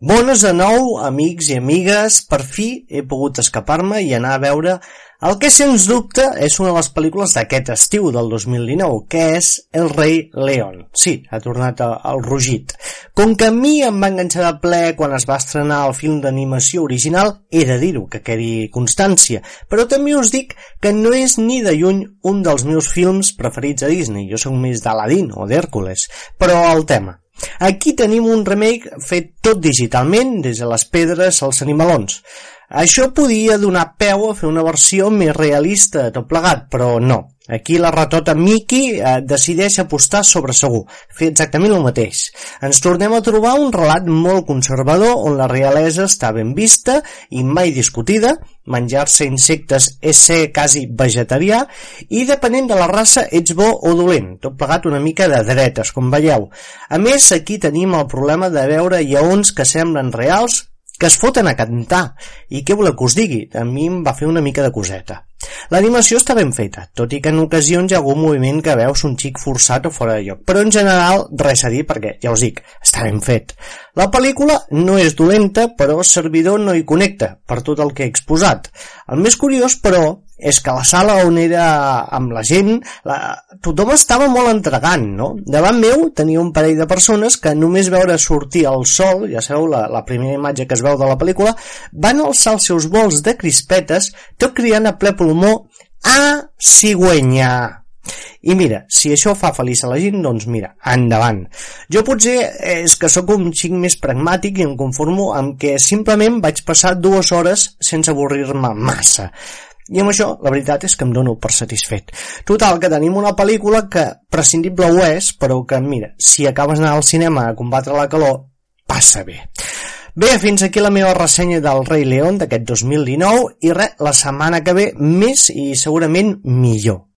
Bones de nou, amics i amigues, per fi he pogut escapar-me i anar a veure el que sens dubte és una de les pel·lícules d'aquest estiu del 2019, que és El rei León. Sí, ha tornat al rugit. Com que a mi em va enganxar de ple quan es va estrenar el film d'animació original, he de dir-ho, que quedi constància, però també us dic que no és ni de lluny un dels meus films preferits a Disney. Jo sóc més d'Aladin o d'Hèrcules, però el tema, Aquí tenim un remake fet tot digitalment, des de les pedres als animalons. Això podia donar peu a fer una versió més realista de tot plegat, però no. Aquí la ratota Mickey eh, decideix apostar sobre segur, fer exactament el mateix. Ens tornem a trobar un relat molt conservador on la realesa està ben vista i mai discutida, menjar-se insectes és ser quasi vegetarià i depenent de la raça ets bo o dolent, tot plegat una mica de dretes, com veieu. A més, aquí tenim el problema de veure lleons que semblen reals que es foten a cantar. I què voleu que us digui? A mi em va fer una mica de coseta. L'animació està ben feta, tot i que en ocasions hi ha algun moviment que veus un xic forçat o fora de lloc, però en general res a dir perquè, ja us dic, està ben fet. La pel·lícula no és dolenta, però el servidor no hi connecta, per tot el que he exposat. El més curiós, però, és que la sala on era amb la gent, la... tothom estava molt entregant, no? Davant meu tenia un parell de persones que només veure sortir el sol, ja sabeu, la, la primera imatge que es veu de la pel·lícula, van alçar els seus vols de crispetes, tot criant a ple pulmó, a cigüenya! I mira, si això fa feliç a la gent, doncs mira, endavant. Jo potser és que sóc un xic més pragmàtic i em conformo amb que simplement vaig passar dues hores sense avorrir-me massa. I amb això, la veritat és que em dono per satisfet. Total, que tenim una pel·lícula que prescindible ho és, però que, mira, si acabes d'anar al cinema a combatre la calor, passa bé. Bé, fins aquí la meva ressenya del Rei León d'aquest 2019 i res, la setmana que ve més i segurament millor.